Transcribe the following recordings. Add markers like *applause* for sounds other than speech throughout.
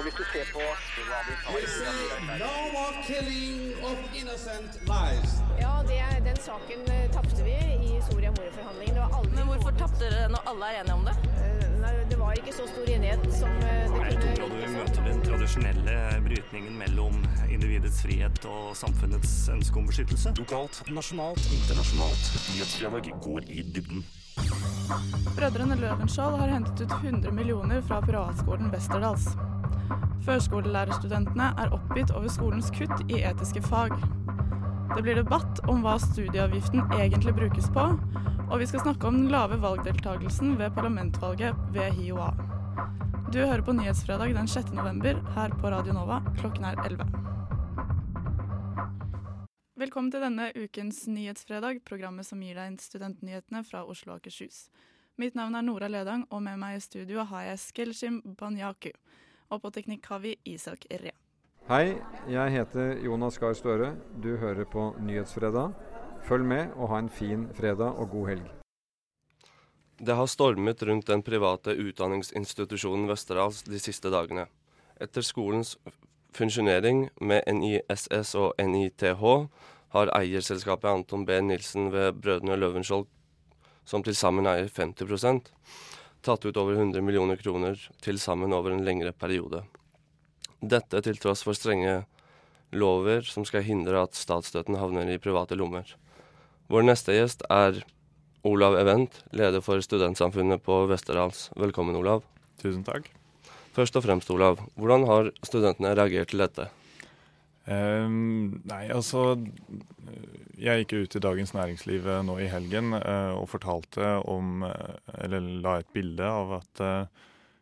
Og hvis du ser på hva de We say no more killing of innocent lives. Ja, det, den saken eh, tapte vi i Soria Moria-forhandlingene. Men hvorfor tapte dere når alle er enige om det? Eh, Nei, det var ikke så stor enighet som eh, det kunne Jeg tror du møter den tradisjonelle brytningen mellom individets frihet og samfunnets ønske om beskyttelse. Lokalt, nasjonalt, internasjonalt. Nyhetsdialog går i dybden. Brødrene Løvenskiold har hentet ut 100 millioner fra privatskolen Westerdals. Førskolelærerstudentene er oppgitt over skolens kutt i etiske fag. Det blir debatt om hva studieavgiften egentlig brukes på, og vi skal snakke om den lave valgdeltagelsen ved parlamentvalget ved HiOA. Du hører på Nyhetsfredag den 6. november her på Radio Nova. Klokken er 11. Velkommen til denne ukens Nyhetsfredag, programmet som gir deg studentnyhetene fra Oslo og Akershus. Mitt navn er Nora Ledang, og med meg i studio har jeg Skelshim Banyaku. Og på teknikk har vi Isak Re. Hei, jeg heter Jonas Gahr Støre. Du hører på Nyhetsfredag. Følg med og ha en fin fredag og god helg. Det har stormet rundt den private utdanningsinstitusjonen Westerdals de siste dagene. Etter skolens funksjonering med NISS og NITH har eierselskapet Anton B. Nilsen ved Brødrene Løvenskiold, som til sammen eier 50 tatt ut over 100 millioner kroner til sammen over en lengre periode. Dette til tross for strenge lover som skal hindre at statsstøtten havner i private lommer. Vår neste gjest er Olav Event, leder for Studentsamfunnet på Westerdals. Velkommen, Olav. Tusen takk. Først og fremst, Olav, hvordan har studentene reagert til dette? Um, nei, altså Jeg gikk ut i Dagens Næringsliv eh, nå i helgen uh, og fortalte om Eller la et bilde av at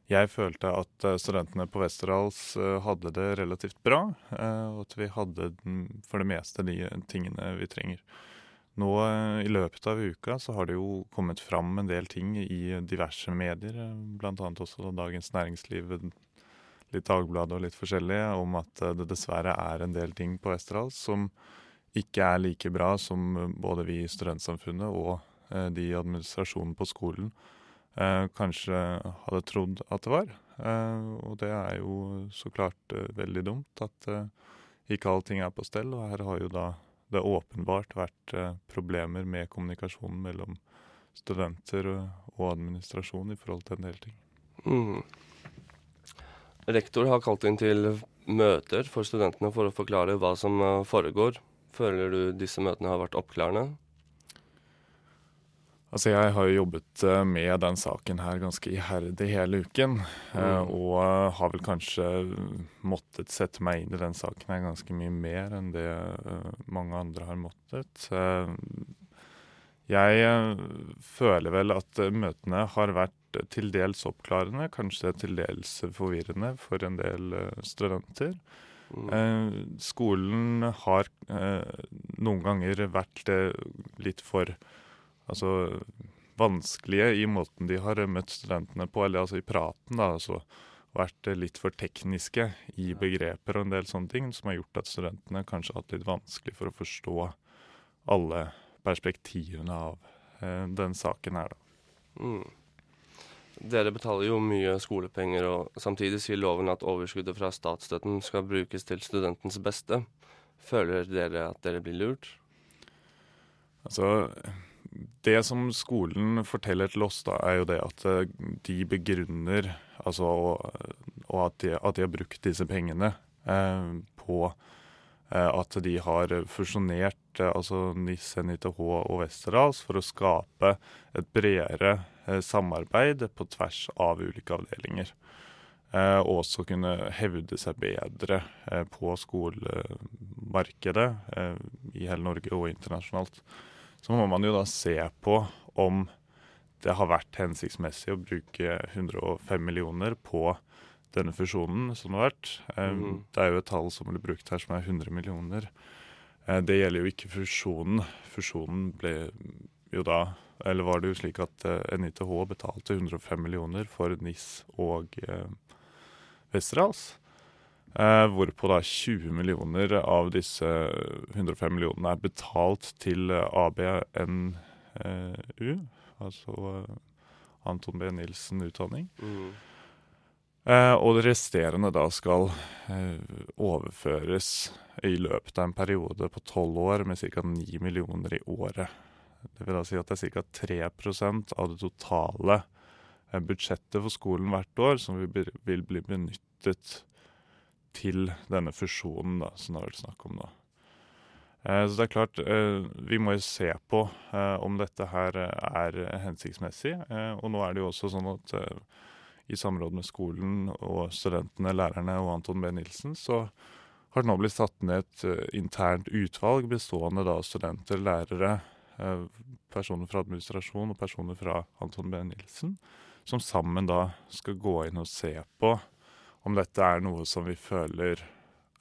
jeg følte at studentene på Westerdals hadde det relativt bra. Og at vi hadde for det meste de tingene vi trenger. Nå i løpet av uka så har det jo kommet fram en del ting i diverse medier, bl.a. også Dagens Næringsliv, litt Dagbladet og litt forskjellig, om at det dessverre er en del ting på Westerdals som ikke er like bra som både vi i studentsamfunnet og de i administrasjonen på skolen eh, kanskje hadde trodd at det var. Eh, og det er jo så klart eh, veldig dumt at ikke allting er på stell. Og her har jo da det åpenbart vært problemer med kommunikasjonen mellom studenter og administrasjon i forhold til en del ting. Mm. Rektor har kalt inn til møter for studentene for å forklare hva som foregår. Føler du disse møtene har vært oppklarende? Altså, jeg har jo jobbet med den saken her ganske iherdig hele uken. Mm. Og har vel kanskje måttet sette meg inn i den saken her ganske mye mer enn det mange andre har måttet. Jeg føler vel at møtene har vært til dels oppklarende, kanskje til dels forvirrende for en del studenter. Mm. Skolen har noen ganger vært litt for altså, vanskelige i måten de har møtt studentene på, eller altså i praten, da, altså vært litt for tekniske i begreper og en del sånne ting, som har gjort at studentene kanskje har hatt litt vanskelig for å forstå alle perspektivene av eh, den saken her, da. Mm. Dere betaler jo mye skolepenger, og samtidig sier loven at overskuddet fra statsstøtten skal brukes til studentens beste. Føler dere at dere blir lurt? Altså, det som skolen forteller til oss, da, er jo det at de begrunner Altså og at de, at de har brukt disse pengene eh, på eh, at de har fusjonert eh, altså NIS, NITH og Westerdals for å skape et bredere eh, samarbeid på tvers av ulike avdelinger. Eh, og også kunne hevde seg bedre eh, på skolemarkedet i hele Norge og internasjonalt så må man jo da se på om det har vært hensiktsmessig å bruke 105 millioner på denne fusjonen som har vært. Mm. Det er jo et tall som blir brukt her som er 100 millioner. Det gjelder jo ikke fusjonen. Fusjonen ble jo da Eller var det jo slik at NITH betalte 105 millioner for NIS og eh, Westerdals. Eh, hvorpå da 20 millioner av disse 105 millionene er betalt til ABNU, altså Anton B. Nilsen Utdanning. Mm. Eh, og det resterende da skal eh, overføres i løpet av en periode på tolv år med ca. 9 millioner i året. Det vil da si at det er ca. 3% av det totale eh, budsjettet for skolen hvert år som vil, bli benyttet til denne fusjonen da, som det har vært snakk om nå. Så det er klart, vi må jo se på om dette her er hensiktsmessig. Og nå er det jo også sånn at i samråd med skolen og studentene, lærerne og Anton B. Nilsen, så har det nå blitt satt ned et internt utvalg bestående av studenter, lærere, personer fra administrasjon og personer fra Anton B. Nilsen, som sammen da skal gå inn og se på om dette er noe som vi føler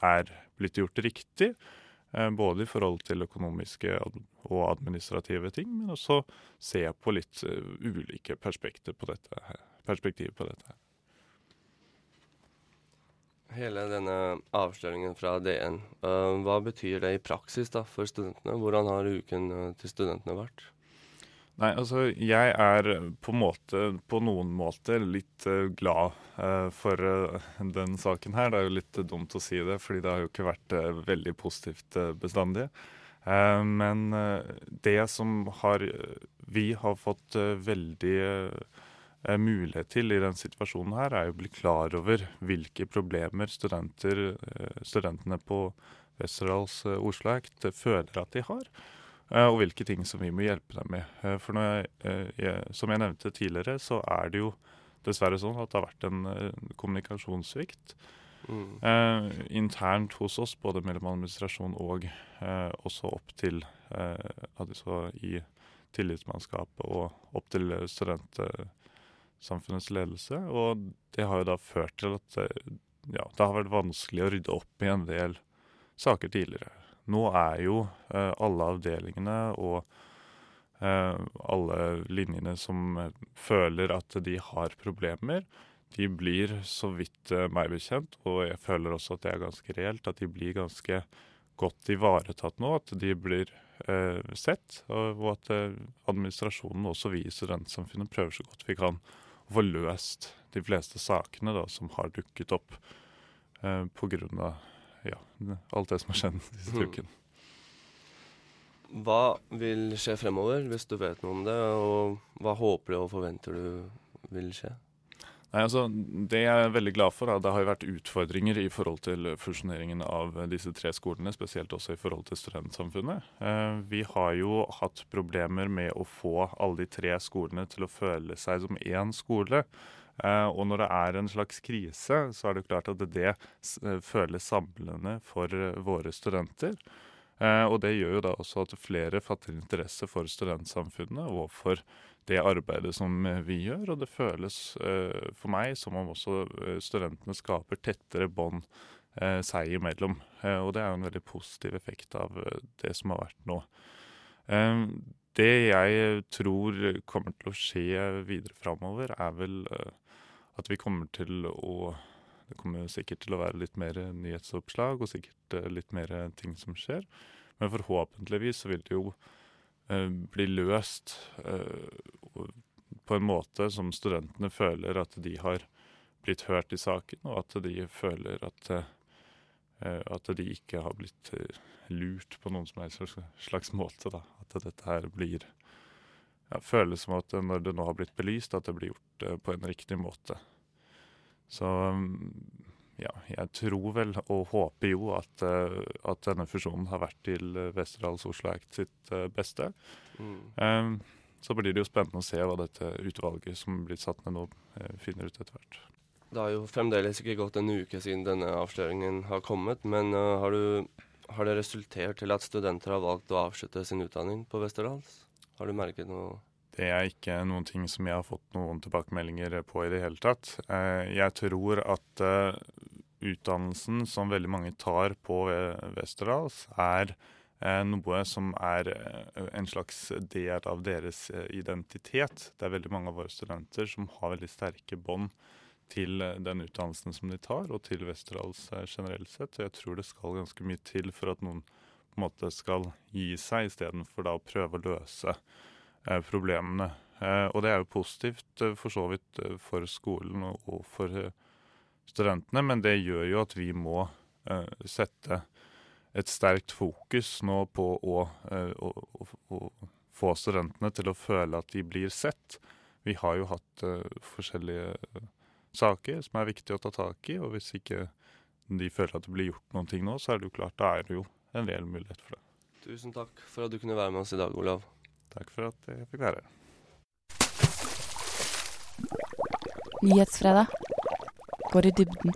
er blitt gjort riktig. Både i forhold til økonomiske og administrative ting, men også se på litt ulike perspekter på dette. her perspektiv på dette. Hele denne avsløringen fra DN, uh, hva betyr det i praksis da, for studentene? Hvordan har uken uh, til studentene vært? Nei, altså jeg er på, måte, på noen måter litt uh, glad for den saken her. Det er jo litt dumt å si det, fordi det har jo ikke vært veldig positivt bestandig. men det som har Vi har fått veldig mulighet til i den situasjonen her, er å bli klar over hvilke problemer eh, studentene på Westerdals eh, Oslo Act føler at de har. Eh, og hvilke ting som vi må hjelpe dem med. For jeg, jeg, som jeg nevnte tidligere, så er det jo dessverre sånn at det har vært en kommunikasjonssvikt. Mm. Eh, internt hos oss, både mellom administrasjon og eh, også opp til eh, altså i tillitsmannskapet og opp til student, samfunnets ledelse. Og det har jo da ført til at eh, ja, det har vært vanskelig å rydde opp i en del saker tidligere. Nå er jo eh, alle avdelingene og eh, alle linjene som eh, føler at de har problemer, de blir så vidt eh, meg bekjent, og jeg føler også at det er ganske reelt, at de blir ganske godt ivaretatt nå. At de blir eh, sett, og, og at administrasjonen også vi i studentsamfunnet prøver så godt vi kan å få løst de fleste sakene da, som har dukket opp eh, pga. Ja, alt det som har skjedd disse mm. uken. Hva vil skje fremover, hvis du vet noe om det? Og hva håper du og forventer du vil skje? Nei, altså, Det jeg er veldig glad for, da, det har vært utfordringer i forhold til fusjoneringen av disse tre skolene, spesielt også i forhold til studentsamfunnet. Eh, vi har jo hatt problemer med å få alle de tre skolene til å føle seg som én skole. Eh, og når det er en slags krise, så er det klart at det eh, føles samlende for våre studenter. Og det gjør jo da også at flere fatter interesse for studentsamfunnet og for det arbeidet som eh, vi gjør. Og det føles eh, for meg som om også eh, studentene skaper tettere bånd eh, seg imellom. Eh, og det er jo en veldig positiv effekt av eh, det som har vært nå. det jeg tror kommer til å skje videre framover, er vel at vi kommer til å Det kommer sikkert til å være litt mer nyhetsoppslag og sikkert litt mer ting som skjer. Men forhåpentligvis så vil det jo Eh, blir løst eh, på en måte som studentene føler at de har blitt hørt i saken, og at de føler at, eh, at de ikke har blitt lurt på noen som helst slags måte. Da. At dette her blir ja, føles som at når det nå har blitt belyst, at det blir gjort på en riktig måte. Så mm, ja, jeg tror vel og håper jo at, uh, at denne fusjonen har vært til Westerdals Oslo Act sitt uh, beste. Mm. Um, så blir det jo spennende å se hva dette utvalget som blir satt ned nå, uh, finner ut etter hvert. Det har jo fremdeles ikke gått en uke siden denne avsløringen har kommet, men har, du, har det resultert til at studenter har valgt å avslutte sin utdanning på Westerdals? Har du merket noe? Det er ikke noen ting som jeg har fått noen tilbakemeldinger på i det hele tatt. Jeg tror at utdannelsen som veldig mange tar på Westerdals, er eh, noe som er eh, en slags del av deres eh, identitet. Det er veldig mange av våre studenter som har veldig sterke bånd til den utdannelsen som de tar, og til Westerdals generelt sett. Og jeg tror det skal ganske mye til for at noen på en måte skal gi seg, istedenfor da å prøve å løse problemene. Og det er jo positivt for så vidt for skolen og for studentene, men det gjør jo at vi må eh, sette et sterkt fokus nå på å, eh, å, å, å, få studentene til å føle at de blir sett. Vi har jo hatt eh, forskjellige saker som er viktige å ta tak i, og hvis ikke de føler at det blir gjort noen ting nå, så er det jo klart, da er det jo en reell mulighet for det. Tusen takk for at du kunne være med oss i dag, Olav. Takk for at jeg fikk være her. Nyhetsfredag går i dybden.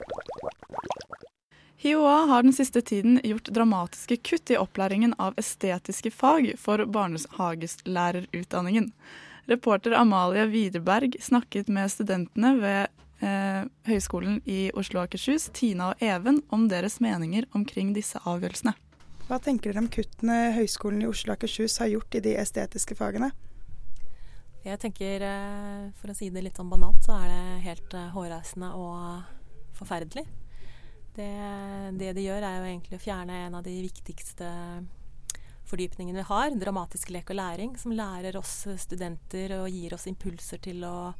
HiOA har den siste tiden gjort dramatiske kutt i opplæringen av estetiske fag for barnehagelærerutdanningen. Reporter Amalie Widerberg snakket med studentene ved eh, Høgskolen i Oslo og Akershus, Tina og Even, om deres meninger omkring disse avgjørelsene. Hva tenker dere om kuttene Høgskolen i Oslo og Akershus har gjort i de estetiske fagene? Jeg tenker, eh, for å si det litt sånn banalt, så er det helt eh, hårreisende og forferdelig. Det, det, de gjør, er jo egentlig å fjerne en av de viktigste fordypningene vi har. Dramatisk lek og læring, som lærer oss studenter og gir oss impulser til å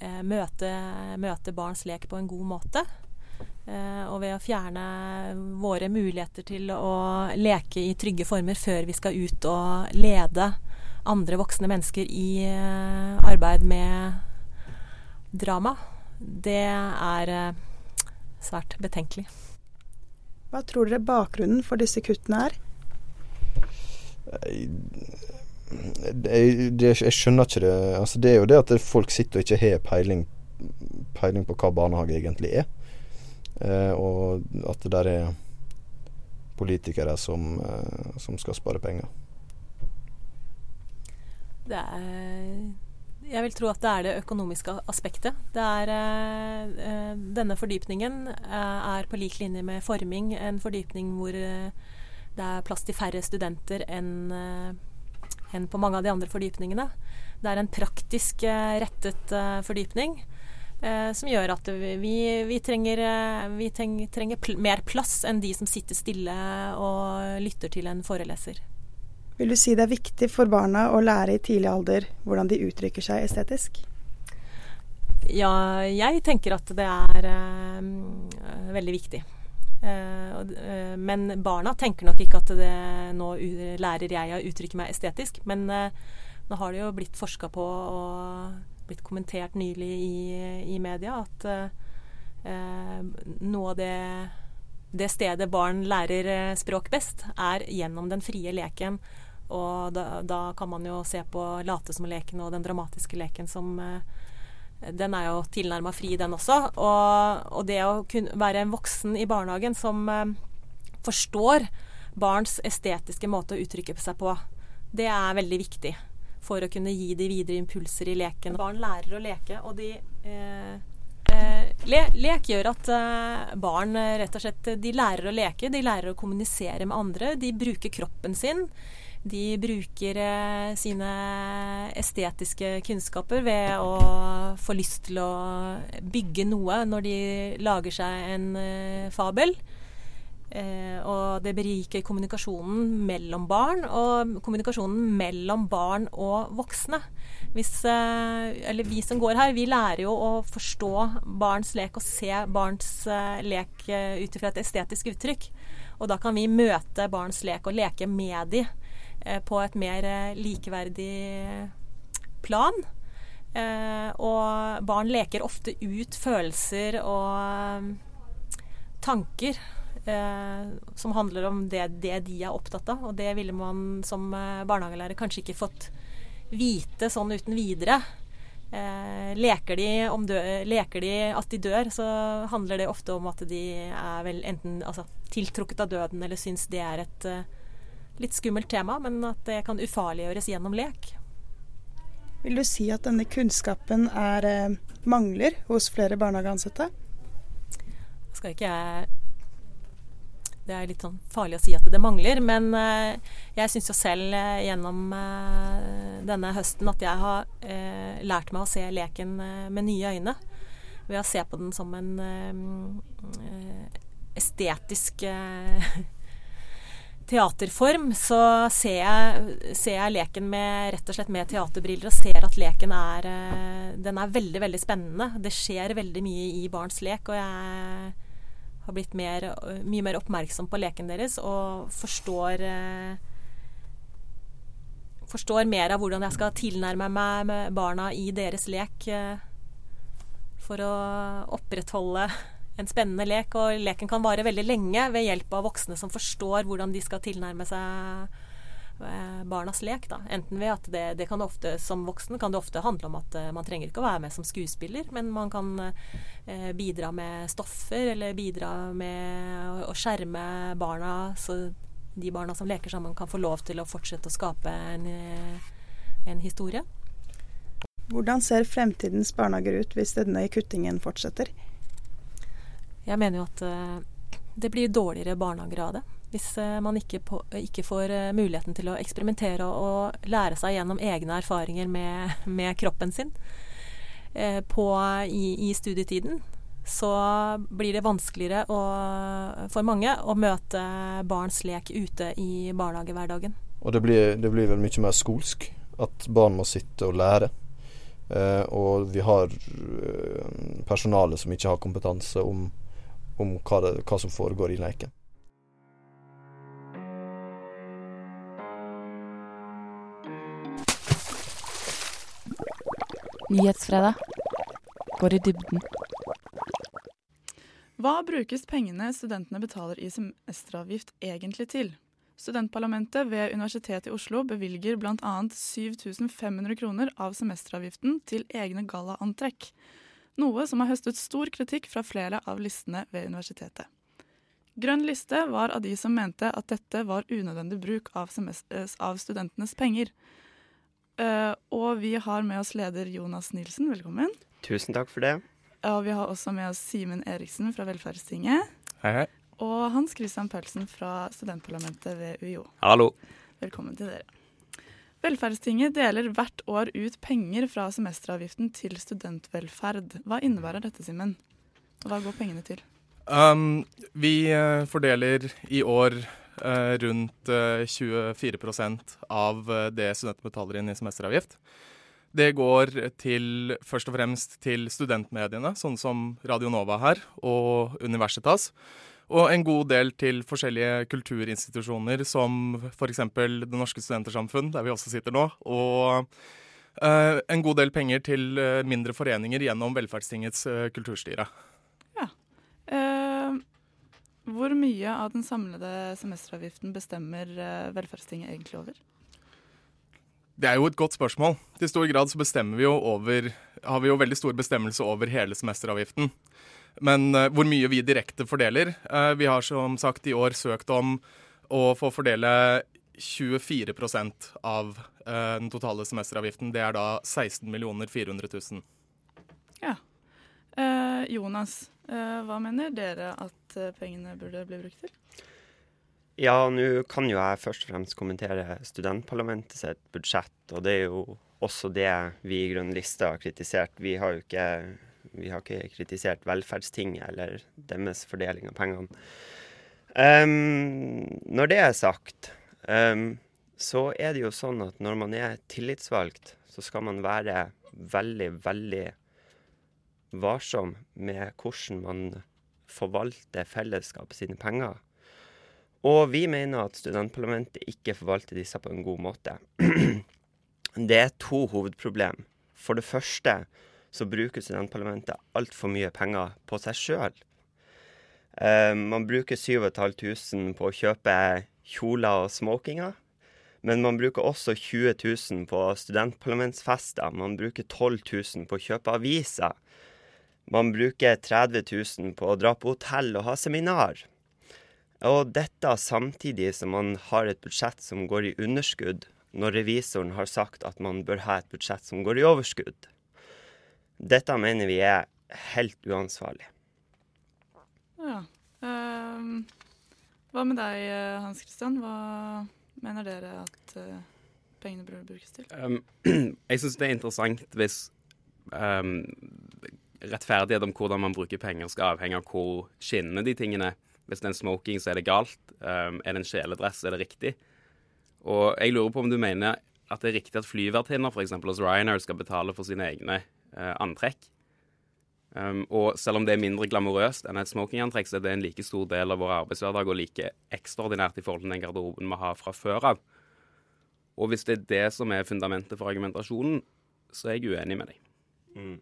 eh, møte, møte, barns lek på en god måte. Eh, og ved å fjerne våre muligheter til å leke i trygge former før vi skal ut og lede andre voksne mennesker i eh, arbeid med drama, det er eh, svært betenkelig. Hva tror dere bakgrunnen for disse kuttene er? Jeg, jeg, jeg, skjønner ikke det. Altså, det er jo det at folk sitter og ikke har peiling, peiling på hva barnehage egentlig er. Eh, og at det der er politikere som, eh, som skal spare penger. Det er jeg vil tro at det er det økonomiske aspektet. Det er, uh, denne fordypningen er på lik linje med forming en fordypning hvor det er plass til færre studenter enn enn på mange av de andre fordypningene. Det er en praktisk rettet fordypning som gjør at vi, vi trenger, vi trenger, pl mer plass enn de som sitter stille og lytter til en foreleser. Vil du si det er viktig for barna å lære i tidlig alder hvordan de uttrykker seg estetisk? Ja, jeg tenker at det er uh, veldig viktig. Uh, uh, men barna tenker nok ikke at det, nå lærer jeg å uttrykke meg estetisk. Men nå har det jo blitt forska på og blitt kommentert nylig i, i media at noe av det det stedet barn lærer språk best, er gjennom den frie leken og da, da, kan man jo se på late som-leken og den dramatiske leken som eh, Den er jo tilnærma fri, den også. Og, og, det å kunne være en voksen i barnehagen som eh, forstår barns estetiske måte å uttrykke seg på, det er veldig viktig for å kunne gi de videre impulser i leken. Barn lærer å leke, og de eh, eh, le, lek gjør at eh, barn eh, rett og slett de lærer å leke, de lærer å kommunisere med andre, de bruker kroppen sin. De bruker sine estetiske kunnskaper ved å få lyst til å bygge noe når de lager seg en fabel. Eh, og det beriker kommunikasjonen mellom barn, og kommunikasjonen mellom barn og voksne. Hvis, eh, eller vi som går her, vi lærer jo å forstå barns lek og se barns eh, lek ut ifra et estetisk uttrykk. Og da kan vi møte barns lek og leke med Eh, på et mer likeverdig plan. Og barn leker ofte ut følelser og tanker som handler om det, det, de er opptatt av. Og det ville man som barnehagelærer kanskje ikke fått vite sånn uten videre. Eh, leker, de dø, leker, de at de dør, så handler det ofte om at de er vel enten altså, tiltrukket av døden eller syns det er et eh, litt skummelt tema, men at det kan ufarliggjøres gjennom lek. Vil du si at denne kunnskapen er eh, mangler hos flere barnehageansatte? Skal ikke jeg Det er litt sånn farlig å si at det mangler, men eh, jeg syns jo selv eh, gjennom eh, denne høsten at jeg har lært meg å se leken med nye øyne. Ved å se på den som en estetisk *laughs* teaterform, så ser jeg, ser jeg, leken med rett og slett med teaterbriller og ser at leken er Den er veldig, veldig spennende. Det skjer veldig mye i barns lek, og jeg har blitt mer, mye mer oppmerksom på leken deres og forstår Forstår mer av hvordan jeg skal tilnærme meg med barna i deres lek for å opprettholde en spennende lek. Og leken kan vare veldig lenge ved hjelp av voksne som forstår hvordan de skal tilnærme seg eh, barnas lek. Da. Enten ved at det, det, kan ofte, som voksen kan det ofte handle om at uh, man trenger ikke å være med som skuespiller, men man kan uh, bidra med stoffer, eller bidra med å, å skjerme barna, så de barna som leker sammen, kan få lov til å fortsette å skape en, en historie. Hvordan ser fremtidens barnehager ut hvis denne kuttingen fortsetter? Jeg mener jo at det blir dårligere barnehager av det. Hvis uh, man ikke, på, ikke får uh, muligheten til å eksperimentere og, og, lære seg gjennom egne erfaringer med, med kroppen sin på, i, i, studietiden, så blir det vanskeligere å, for mange å møte barns lek ute i barnehagehverdagen. Og det blir, det blir vel mye mer skolsk? At barn må sitte og lære? Eh, og vi har personale som ikke har kompetanse om, om hva, det, hva, som foregår i leken. Nyhetsfredag går i dybden. Hva brukes pengene studentene betaler i semesteravgift egentlig til? Studentparlamentet ved Universitetet i Oslo bevilger bl.a. 7500 kroner av semesteravgiften til egne gallaantrekk, noe som har høstet stor kritikk fra flere av listene ved universitetet. Grønn liste var av de som mente at dette var unødvendig bruk av, av studentenes penger. Uh, og vi har med oss leder Jonas Nilsen, velkommen. Tusen takk for det. Og vi har også med oss Simen Eriksen fra Velferdstinget. Hei, hei og Hans Christian Pølsen fra studentparlamentet ved UiO. Hallo. Velkommen til dere. Velferdstinget deler hvert år ut penger fra semesteravgiften til studentvelferd. Hva innebærer dette, Simen? Hva går pengene til? Um, vi uh, fordeler i år rundt uh, 24% av eh, det studentene betaler inn i semesteravgift. Det går til, først og fremst til studentmediene, sånn som Radio Nova her, og Universitas. Og en god del til forskjellige kulturinstitusjoner, som f.eks. Det Norske Studentersamfunn, der vi også sitter nå. Og uh, en god del penger til uh, mindre foreninger gjennom Velferdstingets uh, kulturstyre. Ja. Hvor mye av den samlede semesteravgiften bestemmer Velferdstinget egentlig over? Det er jo et godt spørsmål. Til stor grad så bestemmer vi jo over Har vi jo veldig stor bestemmelse over hele semesteravgiften. Men uh, hvor mye vi direkte fordeler uh, Vi har som sagt i år søkt om å få fordele 24 av den totale semesteravgiften. Det er da 16 400 000. Ja. Jonas, hva mener dere at pengene burde bli brukt til? Ja, nå kan jo jeg først og fremst kommentere studentparlamentet sitt budsjett. Og det er jo også det vi i Grønn liste har kritisert. Vi har jo ikke har ikke kritisert velferdstinget eller deres fordeling av pengene. Um, når det er sagt, um, så er det jo sånn at når man er tillitsvalgt, så skal man være veldig, veldig varsom med hvordan man forvalter fellesskapet sine penger. Og vi mener at studentparlamentet ikke forvalter disse på en god måte. *clears throat* Det er to hovedproblem. For det første så bruker studentparlamentet altfor mye penger på seg sjøl. Uh, man bruker 7500 på å kjøpe kjoler og smokinger. Men man bruker også 20 000 på studentparlamentsfester. Man bruker 12 000 på å kjøpe aviser. Man bruker 30 000 på å dra på hotell og ha seminar. Og dette samtidig som man har et budsjett som går i underskudd, når revisoren har sagt at man bør ha et budsjett som går i overskudd. Dette mener vi er helt uansvarlig. Ja. Um, hva med deg, Hans Christian? Hva mener dere at uh, pengene burde brukes til? Um, *clears throat* jeg syns det er interessant hvis um, rettferdighet om hvordan man bruker penger skal avhenge av hvor skinnende de tingene Hvis det er en smoking, så er det galt. Um, er det en kjeledress, er det riktig. Og jeg lurer på om du mener at det er riktig at flyvertinner f.eks. hos Ryanair skal betale for sine egne uh, antrekk. Um, og selv om det er mindre glamorøst enn et smokingantrekk, så er det en like stor del av vår arbeidshverdag og like ekstraordinært i forhold til den garderoben vi har fra før av. Og hvis det er det som er fundamentet for argumentasjonen, så er jeg uenig med deg. Mm.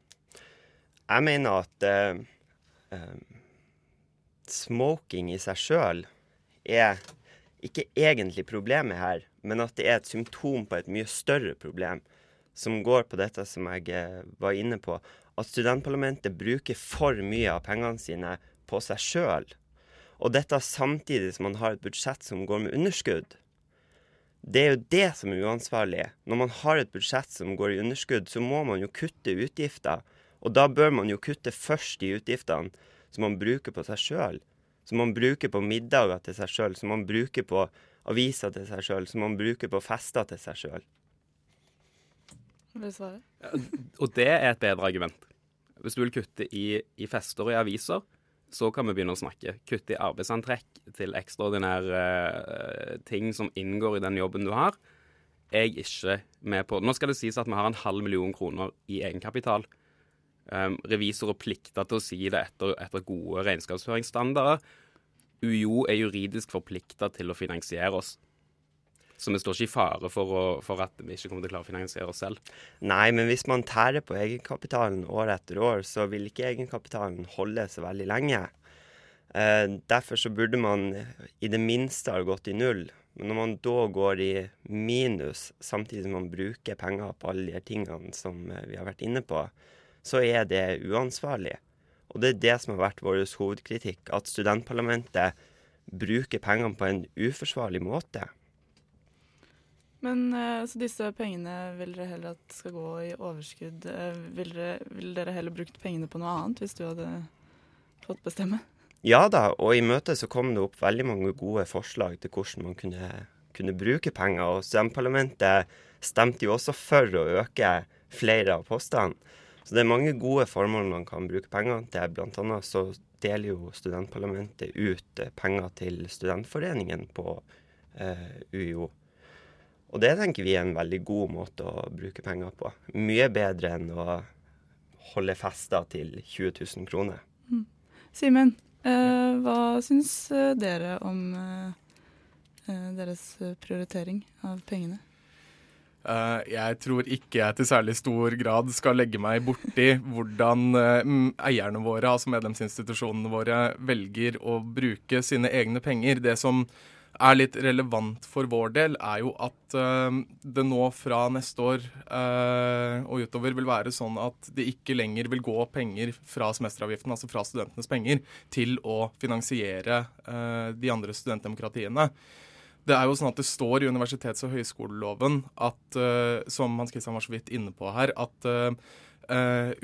Jeg mener at uh, uh, smoking i seg sjøl er ikke egentlig problemet her, men at det er et symptom på et mye større problem, som går på dette som jeg eh, var inne på, at studentparlamentet bruker for mye av pengene sine på seg sjøl. Og dette samtidig som man har et budsjett som går med underskudd. Det er jo det som er uansvarlig. Når man har et budsjett som går i underskudd, så må man jo kutte utgifter. Og da bør man jo kutte først de utgiftene som man bruker på seg sjøl. Som man bruker på middager til seg sjøl, som man bruker på aviser til seg sjøl, som man bruker på fester til seg sjøl. Vil du svare? Og det er et bedre argument. Hvis du vil kutte i, i fester og i aviser, så kan vi begynne å snakke. Kutte i arbeidsantrekk til ekstraordinære uh, ting som inngår i den jobben du har, Jeg er ikke med på. Nå skal det sies at vi har en halv million kroner i egenkapital. Um, revisorer plikter til å si det etter, etter gode regnskapsføringsstandarder. UiO er juridisk forplikta til å finansiere oss. Så vi står ikke i fare for, å, for, at vi ikke kommer til å klare å finansiere oss selv. Nei, men hvis man tærer på egenkapitalen år etter år, så vil ikke egenkapitalen holde så veldig lenge. Eh, derfor så burde man i det minste ha gått i null. Men når man da går i minus, samtidig som man bruker penger på alle de tingene som eh, vi har vært inne på, så er det uansvarlig. Og det er det som har vært vår hovedkritikk, at studentparlamentet bruker pengene på en uforsvarlig måte. Men uh, så disse pengene vil dere heller at skal gå i overskudd. Uh, vil, dere, vil, dere, heller brukt pengene på noe annet hvis du hadde fått bestemme? Ja da, og i møtet så kom det opp veldig mange gode forslag til hvordan man kunne, kunne bruke penger. Og studentparlamentet stemte jo også for å øke flere av postene. Så det er mange gode formål man kan bruke penger til. Blant annet så deler jo studentparlamentet ut penger til studentforeningen på eh, UiO. Og det tenker vi er en veldig god måte å bruke penger på. Mye bedre enn å holde fester til 20 000 kroner. Mm. Simen, eh, hva syns eh, dere om eh, eh, deres prioritering av pengene? Uh, jeg tror ikke jeg til særlig stor grad skal legge meg borti hvordan uh, eierne våre, altså medlemsinstitusjonene våre, velger å bruke sine egne penger. Det som er litt relevant for vår del, er jo at uh, det nå fra neste år og utover vil være sånn at det ikke lenger vil gå penger fra semesteravgiften, altså fra studentenes penger, til å finansiere de andre studentdemokratiene. Det er jo sånn at det står i universitets- og høyskoleloven at, som Hans Kristian var så vidt inne på her, at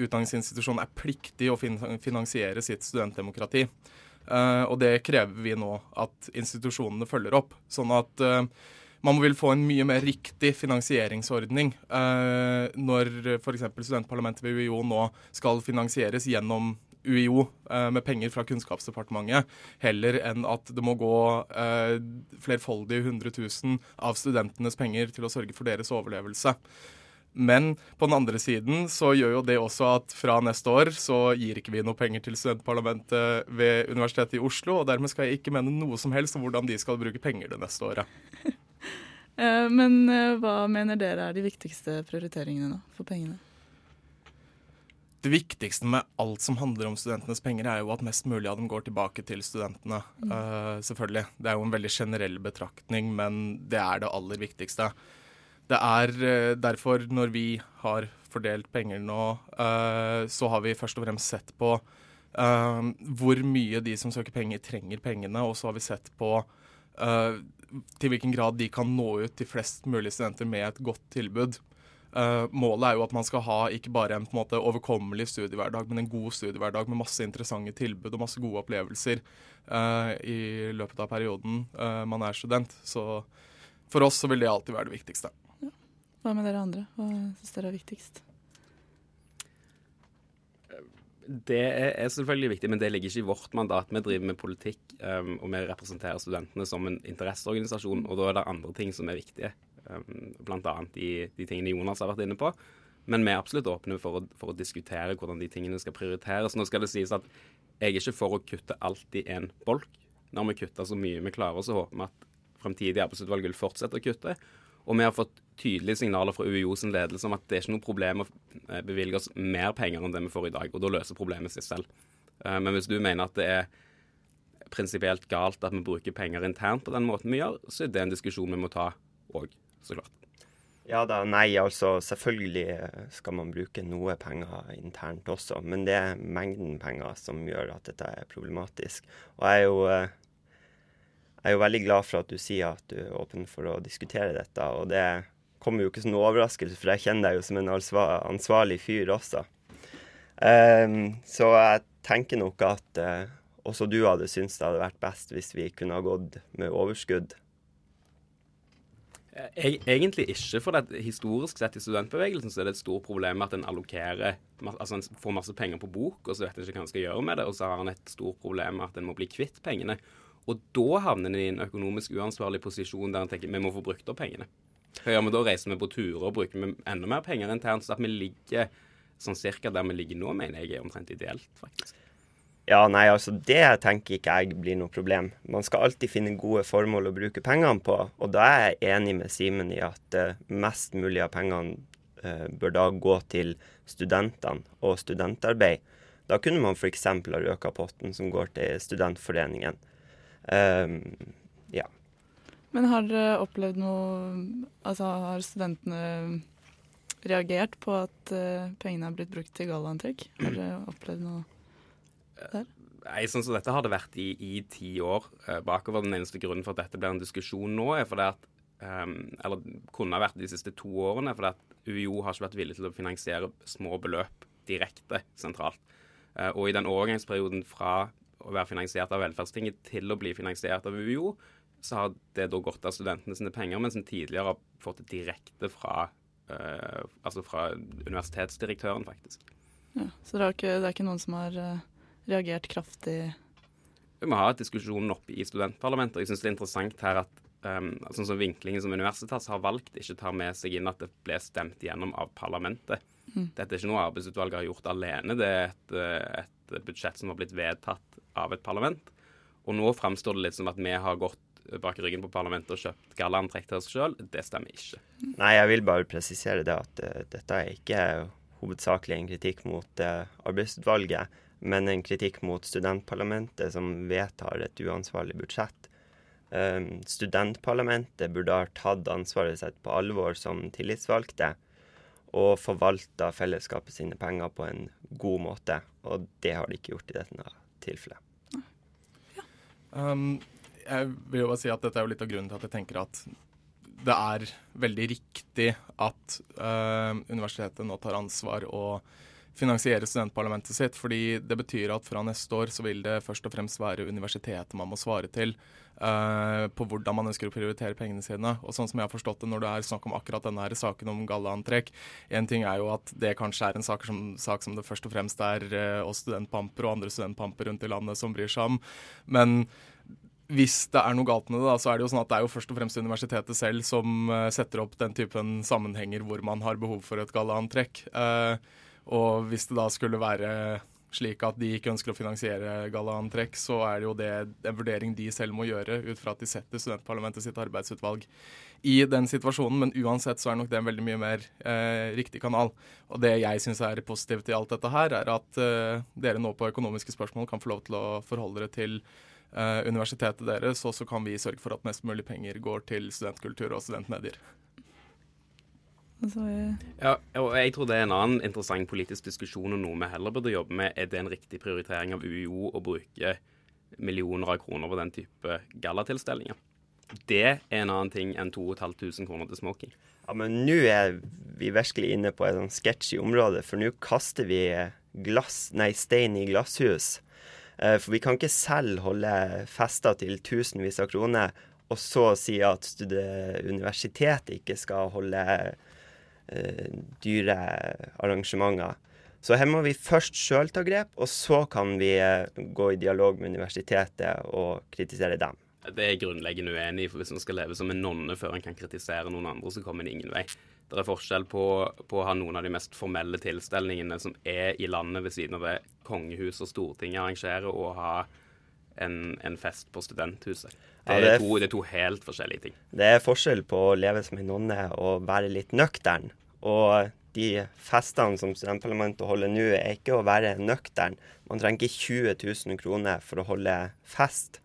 utdanningsinstitusjonen er pliktig å finansiere sitt studentdemokrati. Og det krever vi nå at institusjonene følger opp. Sånn at man vil få en mye mer riktig finansieringsordning når f.eks. studentparlamentet ved UiO nå skal finansieres gjennom UiO med penger fra Kunnskapsdepartementet, heller enn at det må gå flerfoldige 100 000 av studentenes penger til å sørge for deres overlevelse. Men på den andre siden så gjør jo det også at fra neste år så gir ikke vi noe penger til studentparlamentet ved Universitetet i Oslo, og dermed skal jeg ikke mene noe som helst om hvordan de skal bruke penger det neste året. *laughs* Eh, men eh, hva mener dere er de viktigste prioriteringene nå for pengene? Det viktigste med alt som handler om studentenes penger, er jo at mest mulig av dem går tilbake til studentene. Mm. Uh, selvfølgelig. Det er jo en veldig generell betraktning, men det er det aller viktigste. Det er uh, derfor, når vi har fordelt penger nå, uh, så har vi først og fremst sett på hvor mye de som søker penger, trenger pengene. Og så har vi sett på til hvilken grad de kan nå ut til flest mulig studenter med et godt tilbud. Målet er jo at man skal ha ikke bare en, på en måte, overkommelig studiehverdag, men en god studiehverdag med masse interessante tilbud og masse gode opplevelser i løpet av perioden man er student. Så for oss så vil det alltid være det viktigste. Hva med dere andre? Hva syns dere er viktigst? Det er, er selvfølgelig viktig, men det ligger ikke i vårt mandat. Vi driver med politikk, um, og vi representerer studentene som en interesseorganisasjon. Og da er det andre ting som er viktige, um, bl.a. De, de tingene Jonas har vært inne på. Men vi er absolutt åpne for å, for å, diskutere hvordan de tingene skal prioriteres. Nå skal det sies at jeg er ikke for å kutte alt i én bolk. Når vi kutter så mye vi klarer, så håper vi at fremtidig arbeidsutvalg vil fortsette å kutte. Og vi har fått tydelige signaler fra UiO sin ledelse om at det er ikke noe problem å eh, bevilge oss mer penger enn det vi får i dag, og da løser problemet seg selv. Eh, men hvis du mener at det er prinsipielt galt at vi bruker penger internt på den måten vi gjør, så er det en diskusjon vi må ta òg, så klart. Ja da, nei, altså selvfølgelig skal man bruke noe penger internt også, men det er mengden penger som gjør at dette er problematisk. Og jeg er jo eh, jeg er jo veldig glad for at du sier at du er åpen for å diskutere dette. Og det kommer jo ikke som noe overraskelse, for jeg kjenner deg jo som en ansvarlig fyr også. Um, så jeg tenker nok at uh, også du hadde syntes det hadde vært best hvis vi kunne ha gått med overskudd. Egentlig ikke, for det, historisk sett i studentbevegelsen så er det et stort problem at en allokerer altså en får masse penger på bok, og så vet en ikke hva en skal gjøre med det, og så har en et stort problem med at en må bli kvitt pengene. Og da havner en i en økonomisk uansvarlig posisjon der en tenker vi må få brukt opp pengene. Hva gjør vi da? Reiser vi på turer og bruker vi enda mer penger internt, så at vi ligger sånn cirka der vi ligger nå, mener jeg er omtrent ideelt, faktisk. Ja, nei, altså det tenker ikke jeg blir noe problem. Man skal alltid finne gode formål å bruke pengene på, og da er jeg enig med Simen i at uh, mest mulig av pengene uh, bør da gå til studentene og studentarbeid. Da kunne man f.eks. ha økt potten som går til studentforeningen. Um, ja. Men har dere opplevd noe Altså har studentene reagert på at uh, pengene er blitt brukt til gallaantrekk? Har dere opplevd noe der? Nei, sånn som dette har det vært i, i ti år uh, bakover. Den eneste grunnen for at dette blir en diskusjon nå, er fordi at um, Eller kunne ha vært de siste to årene, fordi at UiO har ikke vært villig til å finansiere små beløp direkte sentralt. Uh, og i den overgangsperioden fra å være finansiert av velferdstinget til å bli finansiert av UiO, så har det da gått av studentene sine penger, mens en tidligere har fått det direkte fra, uh, altså fra universitetsdirektøren, faktisk. Ja, Så det er ikke, det er ikke noen som har uh, reagert kraftig? Vi må ha diskusjonen oppe i studentparlamentet. Jeg syns det er interessant her at um, sånn som vinklingen som Universitas har valgt, ikke tar med seg inn at det ble stemt gjennom av parlamentet. Mm. Dette er ikke noe arbeidsutvalget har gjort alene. Det er et, eh, et budsjett som har blitt vedtatt av et parlament. Og nå framstår det litt som at vi har gått bak ryggen på parlamentet og kjøpt gallaantrekk til oss sjøl. Det stemmer ikke. Nei, jeg vil bare presisere det at uh, dette er ikke hovedsakelig en kritikk mot uh, arbeidsutvalget, men en kritikk mot studentparlamentet som vedtar et uansvarlig budsjett. Um, studentparlamentet burde ha tatt ansvaret sitt på alvor som tillitsvalgte og forvalta fellesskapet sine penger på en god måte. Og det har de ikke gjort i dette tilfellet. Um, jeg vil jo bare si at Dette er jo litt av grunnen til at jeg tenker at det er veldig riktig at uh, universitetet nå tar ansvar og finansierer studentparlamentet sitt. fordi det betyr at fra neste år så vil det først og fremst være universitetet man må svare til uh, på hvordan man ønsker å prioritere pengene sine. Og sånn som jeg har forstått det når det er snakk om akkurat denne her saken om gallaantrekk, én ting er jo at det kanskje er en sak som, sak som det først og fremst er uh, oss studentpamper og andre studentpamper rundt i landet som bryr seg om. men hvis det er noe galt med det, da, så er det jo sånn at det er jo først og fremst universitetet selv som uh, setter opp den typen sammenhenger hvor man har behov for et gallaantrekk. Uh, og hvis det da skulle være slik at de ikke ønsker å finansiere gallaantrekk, så er det jo det en vurdering de selv må gjøre, ut fra at de setter studentparlamentet sitt arbeidsutvalg i den situasjonen. Men uansett så er nok det en veldig mye mer eh, riktig kanal. Og det jeg syns er positivt i alt dette her, er at eh, dere nå på økonomiske spørsmål kan få lov til å forholde dere til eh, universitetet deres, og så kan vi sørge for at mest mulig penger går til studentkultur og studentmedier. Altså, ja, og jeg tror det er en annen interessant politisk diskusjon og noe vi heller burde jobbe med. Er det en riktig prioritering av UiO å bruke millioner av kroner på den type gallatilstelninger? Det er en annen ting enn 2500 kroner til smoking. Ja, men nå er vi virkelig inne på et sånn sketsjy område, for nå kaster vi glass, nei, stein i glasshus. Eh, for vi kan ikke selv holde fester til tusenvis av kroner, og så si at universitetet ikke skal holde dyre arrangementer. Så her må vi først sjøl ta grep, og så kan vi eh, gå i dialog med universitetet og kritisere dem. Det er jeg grunnleggende uenig i, for hvis man skal leve som en nonne før en kan kritisere noen andre, så kommer en ingen vei. Det er forskjell på, på, å ha noen av de mest formelle tilstelningene som er i landet ved siden av det kongehuset og Stortinget arrangerer, og ha en, en fest på studenthuset. Det, ja, det, er to, det, er to, helt forskjellige ting. Det er forskjell på å leve som en nonne og være litt nøktern. Og de festene som studentparlamentet holder nå, er ikke å være nøktern. Man trenger ikke 20 000 kroner for å holde fest.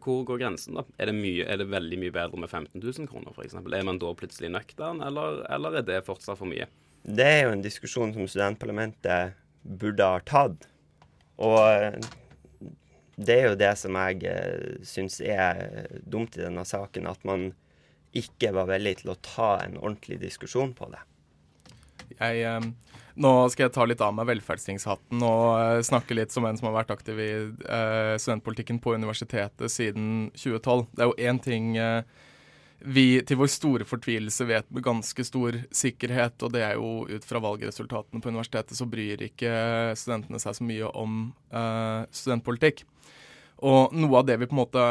Hvor går grensen, da? Er det, mye, er det veldig mye bedre med 15 000 kroner, f.eks.? Er man da plutselig nøktern, eller, eller, er det fortsatt for mye? Det er jo en diskusjon som studentparlamentet burde ha tatt. Og det er jo det som jeg eh, syns er dumt i denne saken, at man ikke var villig til å ta en ordentlig diskusjon på det. Jeg, eh, nå skal jeg ta litt av meg velferdstingshatten og eh, snakke litt som en som har vært aktiv i eh, studentpolitikken på universitetet siden 2012. Det er jo én ting eh, vi til vår store fortvilelse vet med ganske stor sikkerhet, og det er jo ut fra valgresultatene på universitetet, så bryr ikke studentene seg så mye om uh, studentpolitikk. Og noe av det vi på en måte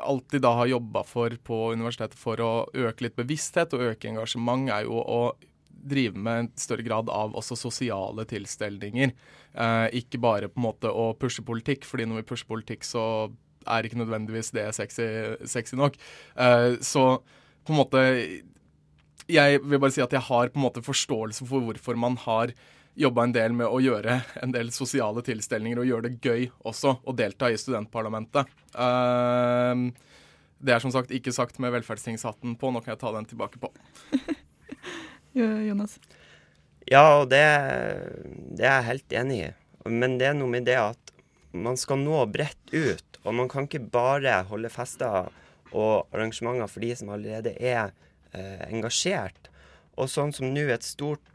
alltid da har jobba for på universitetet for å øke litt bevissthet og øke engasjement, er jo å drive med en større grad av også sosiale tilstelninger. Eh, ikke bare på en måte å pushe politikk, fordi når vi pusher politikk, så er ikke nødvendigvis det sexy, sexy nok. Uh, så på en måte Jeg vil bare si at jeg har på en måte forståelse for hvorfor man har jobba en del med å gjøre en del sosiale tilstelninger og gjøre det gøy også å delta i studentparlamentet. Uh, det er som sagt ikke sagt med velferdstingshatten på, nå kan jeg ta den tilbake på. *laughs* Jonas? Ja, og det, det, er jeg helt enig i. Men det er noe med det at man skal nå bredt ut. Og man kan ikke bare holde fester og arrangementer for de som allerede er eh, engasjert. Og sånn som nå eh,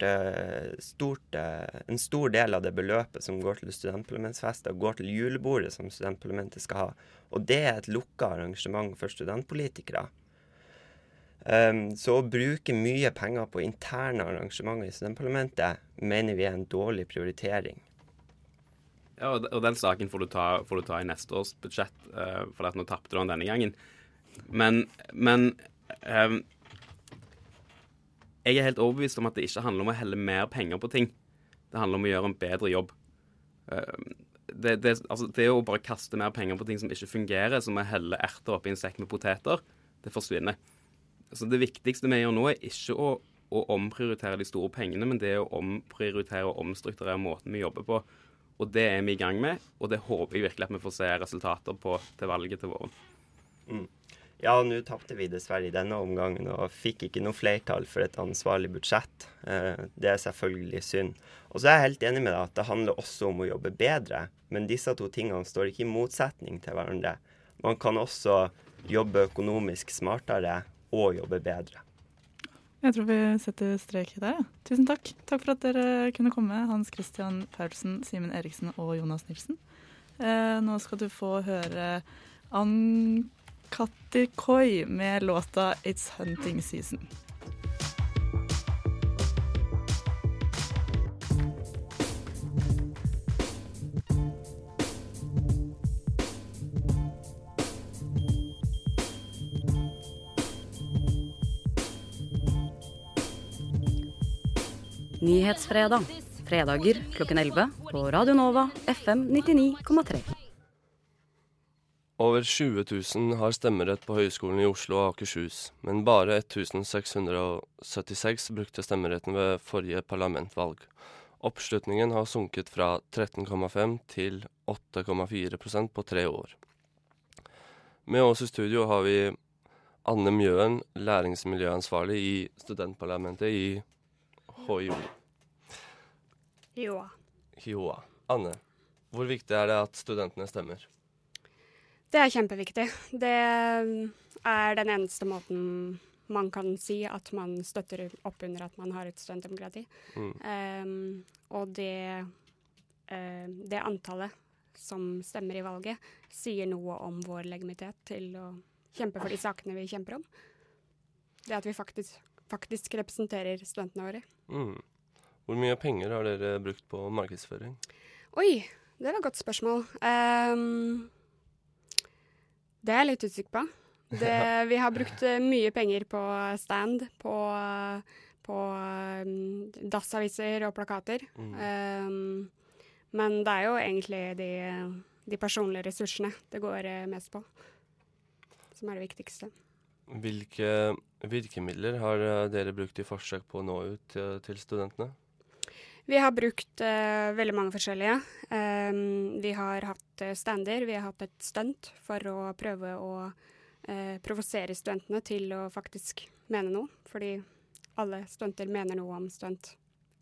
eh, en stor del av det beløpet som går til studentparlamentsfester, går til julebordet som studentparlamentet skal ha. Og det er et lukka arrangement for studentpolitikere. Um, så å bruke mye penger på interne arrangementer i studentparlamentet mener vi er en dårlig prioritering. Ja, og den saken får du ta, får du ta i neste års budsjett, uh, for at nå tapte du den denne gangen. Men, men um, jeg er helt overbevist om at det ikke handler om å helle mer penger på ting. Det handler om å gjøre en bedre jobb. Uh, det, det, altså, det å bare kaste mer penger på ting som ikke fungerer, som å helle erter oppi en sekk med poteter, det forsvinner. Så det viktigste vi gjør nå, er ikke å, å, omprioritere de store pengene, men det er å omprioritere og omstrukturere måten vi jobber på. Og det er vi i gang med, og det håper jeg virkelig at vi får se resultater på til valget til våren. Mm. Ja, nå tapte vi dessverre i denne omgangen og fikk ikke noe flertall for et ansvarlig budsjett. Eh, det er selvfølgelig synd. Og så er jeg helt enig med deg at det handler også om å jobbe bedre. Men disse to tingene står ikke i motsetning til hverandre. Man kan også jobbe økonomisk smartere og jobbe bedre. Jeg tror vi setter strek der. Ja. Tusen takk. Takk for at dere kunne komme, Hans Christian Paulsen, Simen Eriksen og Jonas Nilsen. Eh, nå skal du få høre Ann Katti Koi med låta 'It's Hunting Season'. Nyhetsfredag. Fredager klokken 11 på Radio Nova FM 99,3. Over 20 000 har stemmerett på Høgskolen i Oslo og Akershus, men bare 1676 brukte stemmeretten ved forrige parlamentvalg. Oppslutningen har sunket fra 13,5 til 8,4% på tre år. Med oss i studio har vi Anne Mjøen, læringsmiljøansvarlig i studentparlamentet i HiO. HiOA. HiOA. Anne, hvor viktig er det at studentene stemmer? Det er kjempeviktig. Det er den eneste måten man kan si at man støtter opp under at man har et studentdemokrati. Mm. Um, og det, uh, det antallet som stemmer i valget, sier noe om vår legitimitet til å kjempe for de sakene vi kjemper om. Det at vi faktisk faktisk representerer studentene våre. Mm. Hvor mye penger har dere brukt på markedsføring? Oi, det var et godt spørsmål. Um, det er jeg litt usikker på. Det, *laughs* vi har brukt eh, mye penger på stand, på, på um, dassaviser og plakater. Um, men det er jo egentlig de, de personlige ressursene det går eh, mest på, som er det viktigste. Hvilke virkemidler har eh, dere brukt i forsøk på å nå ut til, til studentene? Vi har brukt uh, veldig mange forskjellige. Um, vi har hatt eh, stander, vi har hatt et stunt for å prøve å uh, provosere studentene til å faktisk mene noe. Fordi alle stunter mener noe om stunt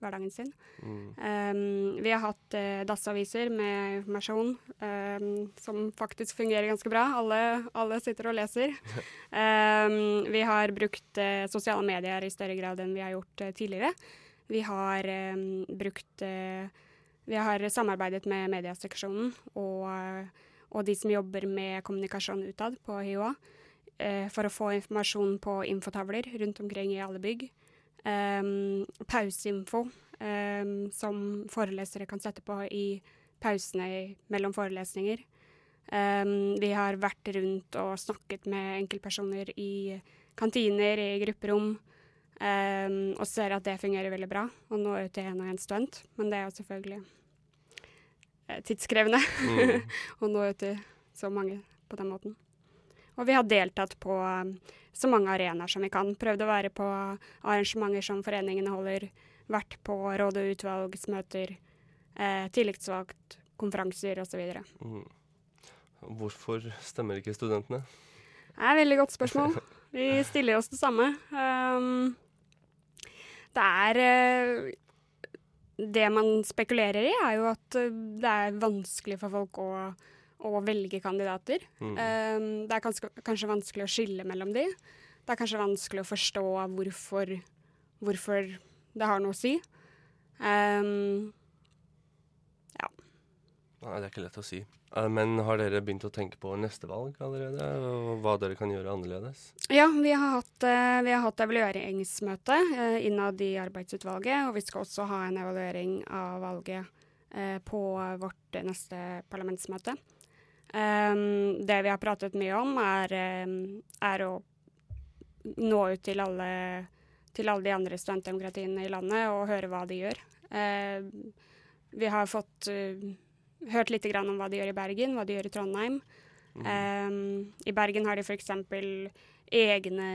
hverdagen sin. Um, vi har hatt uh, dassaviser med informasjon um, som faktisk fungerer ganske bra. Alle, alle sitter og leser. *laughs* Um, vi har brukt uh, sosiale medier i større grad enn vi har gjort uh, tidligere. Vi har brukt Vi har samarbeidet med medieseksjonen og, og, de som jobber med kommunikasjon utad på HiOA, for å få informasjon på infotavler rundt omkring i alle bygg. Um, pauseinfo um, som forelesere kan sette på i pausene mellom forelesninger. Um, vi har vært rundt og snakket med enkeltpersoner i kantiner, i grupperom. Og ser at det fungerer veldig bra, å nå ut til en og en student, Men det er jo selvfølgelig eh, tidskrevende Mm. *laughs* å nå ut til så mange på den måten. Og vi har deltatt på um, så mange arenaer som vi kan. Prøvd å være på arrangementer som foreningene holder. Vært på råd- og utvalgsmøter, eh, tillitsvalgt, konferanser osv. Mm. Hvorfor stemmer ikke studentene? Det er et veldig godt spørsmål. Vi stiller oss det samme. Um, det er eh, Det man spekulerer i, er jo at eh, det er vanskelig for folk å, å velge kandidater. Mm. Um, det er kanskje, kanskje vanskelig å skille mellom de. Det er kanskje vanskelig å forstå hvorfor, hvorfor det har noe å si. Um, Nei, det er ikke lett å si. Eh, Men har dere begynt å tenke på neste valg allerede? Og hva dere kan gjøre annerledes? Ja, vi har hatt, eh, vi har hatt evalueringsmøte eh, innad i arbeidsutvalget, og vi skal også ha en evaluering av valget på vårt neste parlamentsmøte. Um, det vi har pratet mye om, er, um, er å nå ut til alle, til alle de andre studentdemokratiene i landet og høre hva de gjør. Uh, vi har fått uh, hørt litt grann om hva de gjør i Bergen, hva de gjør i Trondheim. Um, I Bergen har de f.eks. egne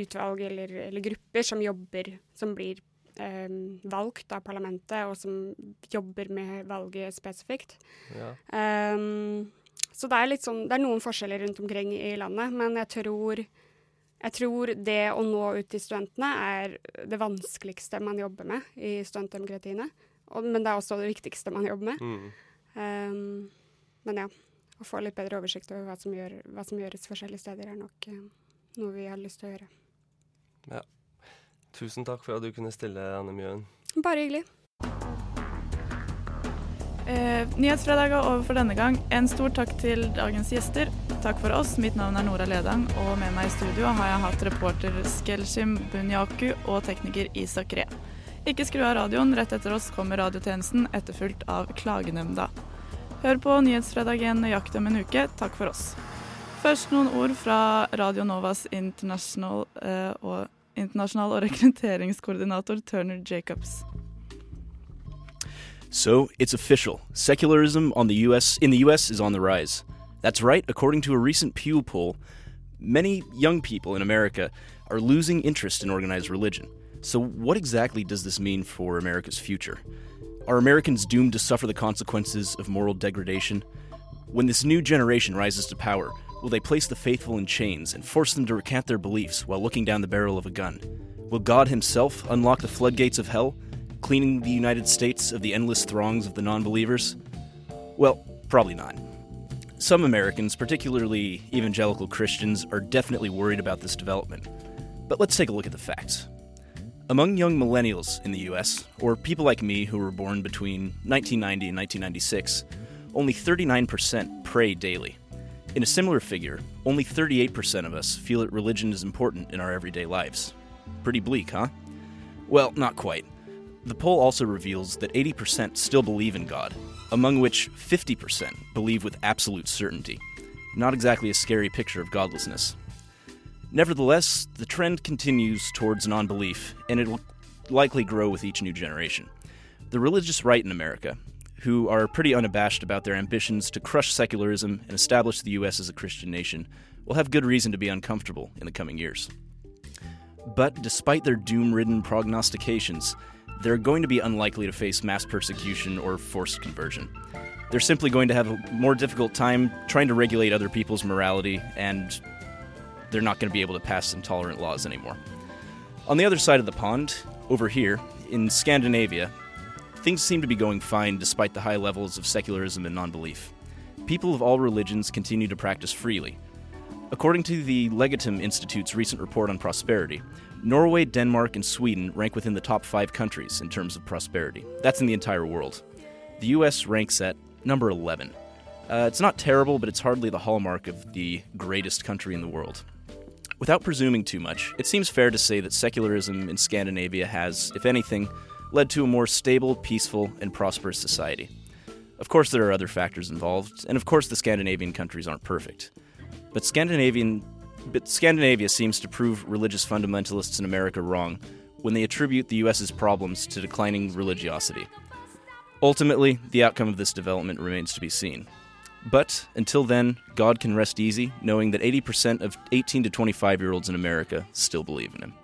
utvalg eller, eller grupper som jobber, som blir um, valgt av parlamentet, og som jobber med valget spesifikt. Ja. Um, så det er, sånn, det er noen forskjeller rundt omkring i landet, men jeg tror, jeg tror det å nå ut til studentene er det vanskeligste man jobber med i studentdemokratiene. Og, men det er også det viktigste man jobber med. Mm. Um, men ja, å få litt bedre oversikt over hva som, gjør, hva som gjøres forskjellige steder, er nok uh, noe vi har lyst til å gjøre. Ja. Tusen takk for at du kunne stille, Anne Mjøen. Bare hyggelig. Eh, Nyhetsfredag er over for denne gang. En stor takk til dagens gjester. Takk for oss. Mitt navn er Nora Ledang, og med meg i studio har jeg hatt reporter Skelshim Bunyaku og tekniker Isak Ree. Ikke skru av radioen. Rett etter oss kommer radiotjenesten, etterfulgt av Klagenemnda. Hør på Nyhetsfredag igjen nøyaktig om en uke. Takk for oss. Først noen ord fra Radio Novas international, eh, og, internasjonal og rekrutteringskoordinator Turner Jacobs. So, it's official. Secularism on the US in the US is on the rise. That's right, according to a recent Pew poll, many young people in America are losing interest in organized religion. So, what exactly does this mean for America's future? Are Americans doomed to suffer the consequences of moral degradation? When this new generation rises to power, will they place the faithful in chains and force them to recant their beliefs while looking down the barrel of a gun? Will God Himself unlock the floodgates of hell, cleaning the United States of the endless throngs of the non believers? Well, probably not. Some Americans, particularly evangelical Christians, are definitely worried about this development. But let's take a look at the facts. Among young millennials in the US, or people like me who were born between 1990 and 1996, only 39% pray daily. In a similar figure, only 38% of us feel that religion is important in our everyday lives. Pretty bleak, huh? Well, not quite. The poll also reveals that 80% still believe in God, among which 50% believe with absolute certainty. Not exactly a scary picture of godlessness. Nevertheless, the trend continues towards non belief, and it'll likely grow with each new generation. The religious right in America, who are pretty unabashed about their ambitions to crush secularism and establish the U.S. as a Christian nation, will have good reason to be uncomfortable in the coming years. But despite their doom ridden prognostications, they're going to be unlikely to face mass persecution or forced conversion. They're simply going to have a more difficult time trying to regulate other people's morality, and they're not going to be able to pass intolerant laws anymore. On the other side of the pond, over here, in Scandinavia, things seem to be going fine despite the high levels of secularism and non belief. People of all religions continue to practice freely. According to the Legatum Institute's recent report on prosperity, Norway, Denmark, and Sweden rank within the top five countries in terms of prosperity. That's in the entire world. The US ranks at number 11. Uh, it's not terrible, but it's hardly the hallmark of the greatest country in the world. Without presuming too much, it seems fair to say that secularism in Scandinavia has, if anything, led to a more stable, peaceful, and prosperous society. Of course, there are other factors involved, and of course, the Scandinavian countries aren't perfect. But Scandinavian but Scandinavia seems to prove religious fundamentalists in America wrong when they attribute the US's problems to declining religiosity. Ultimately, the outcome of this development remains to be seen. But until then, God can rest easy knowing that 80% of 18 to 25 year olds in America still believe in Him.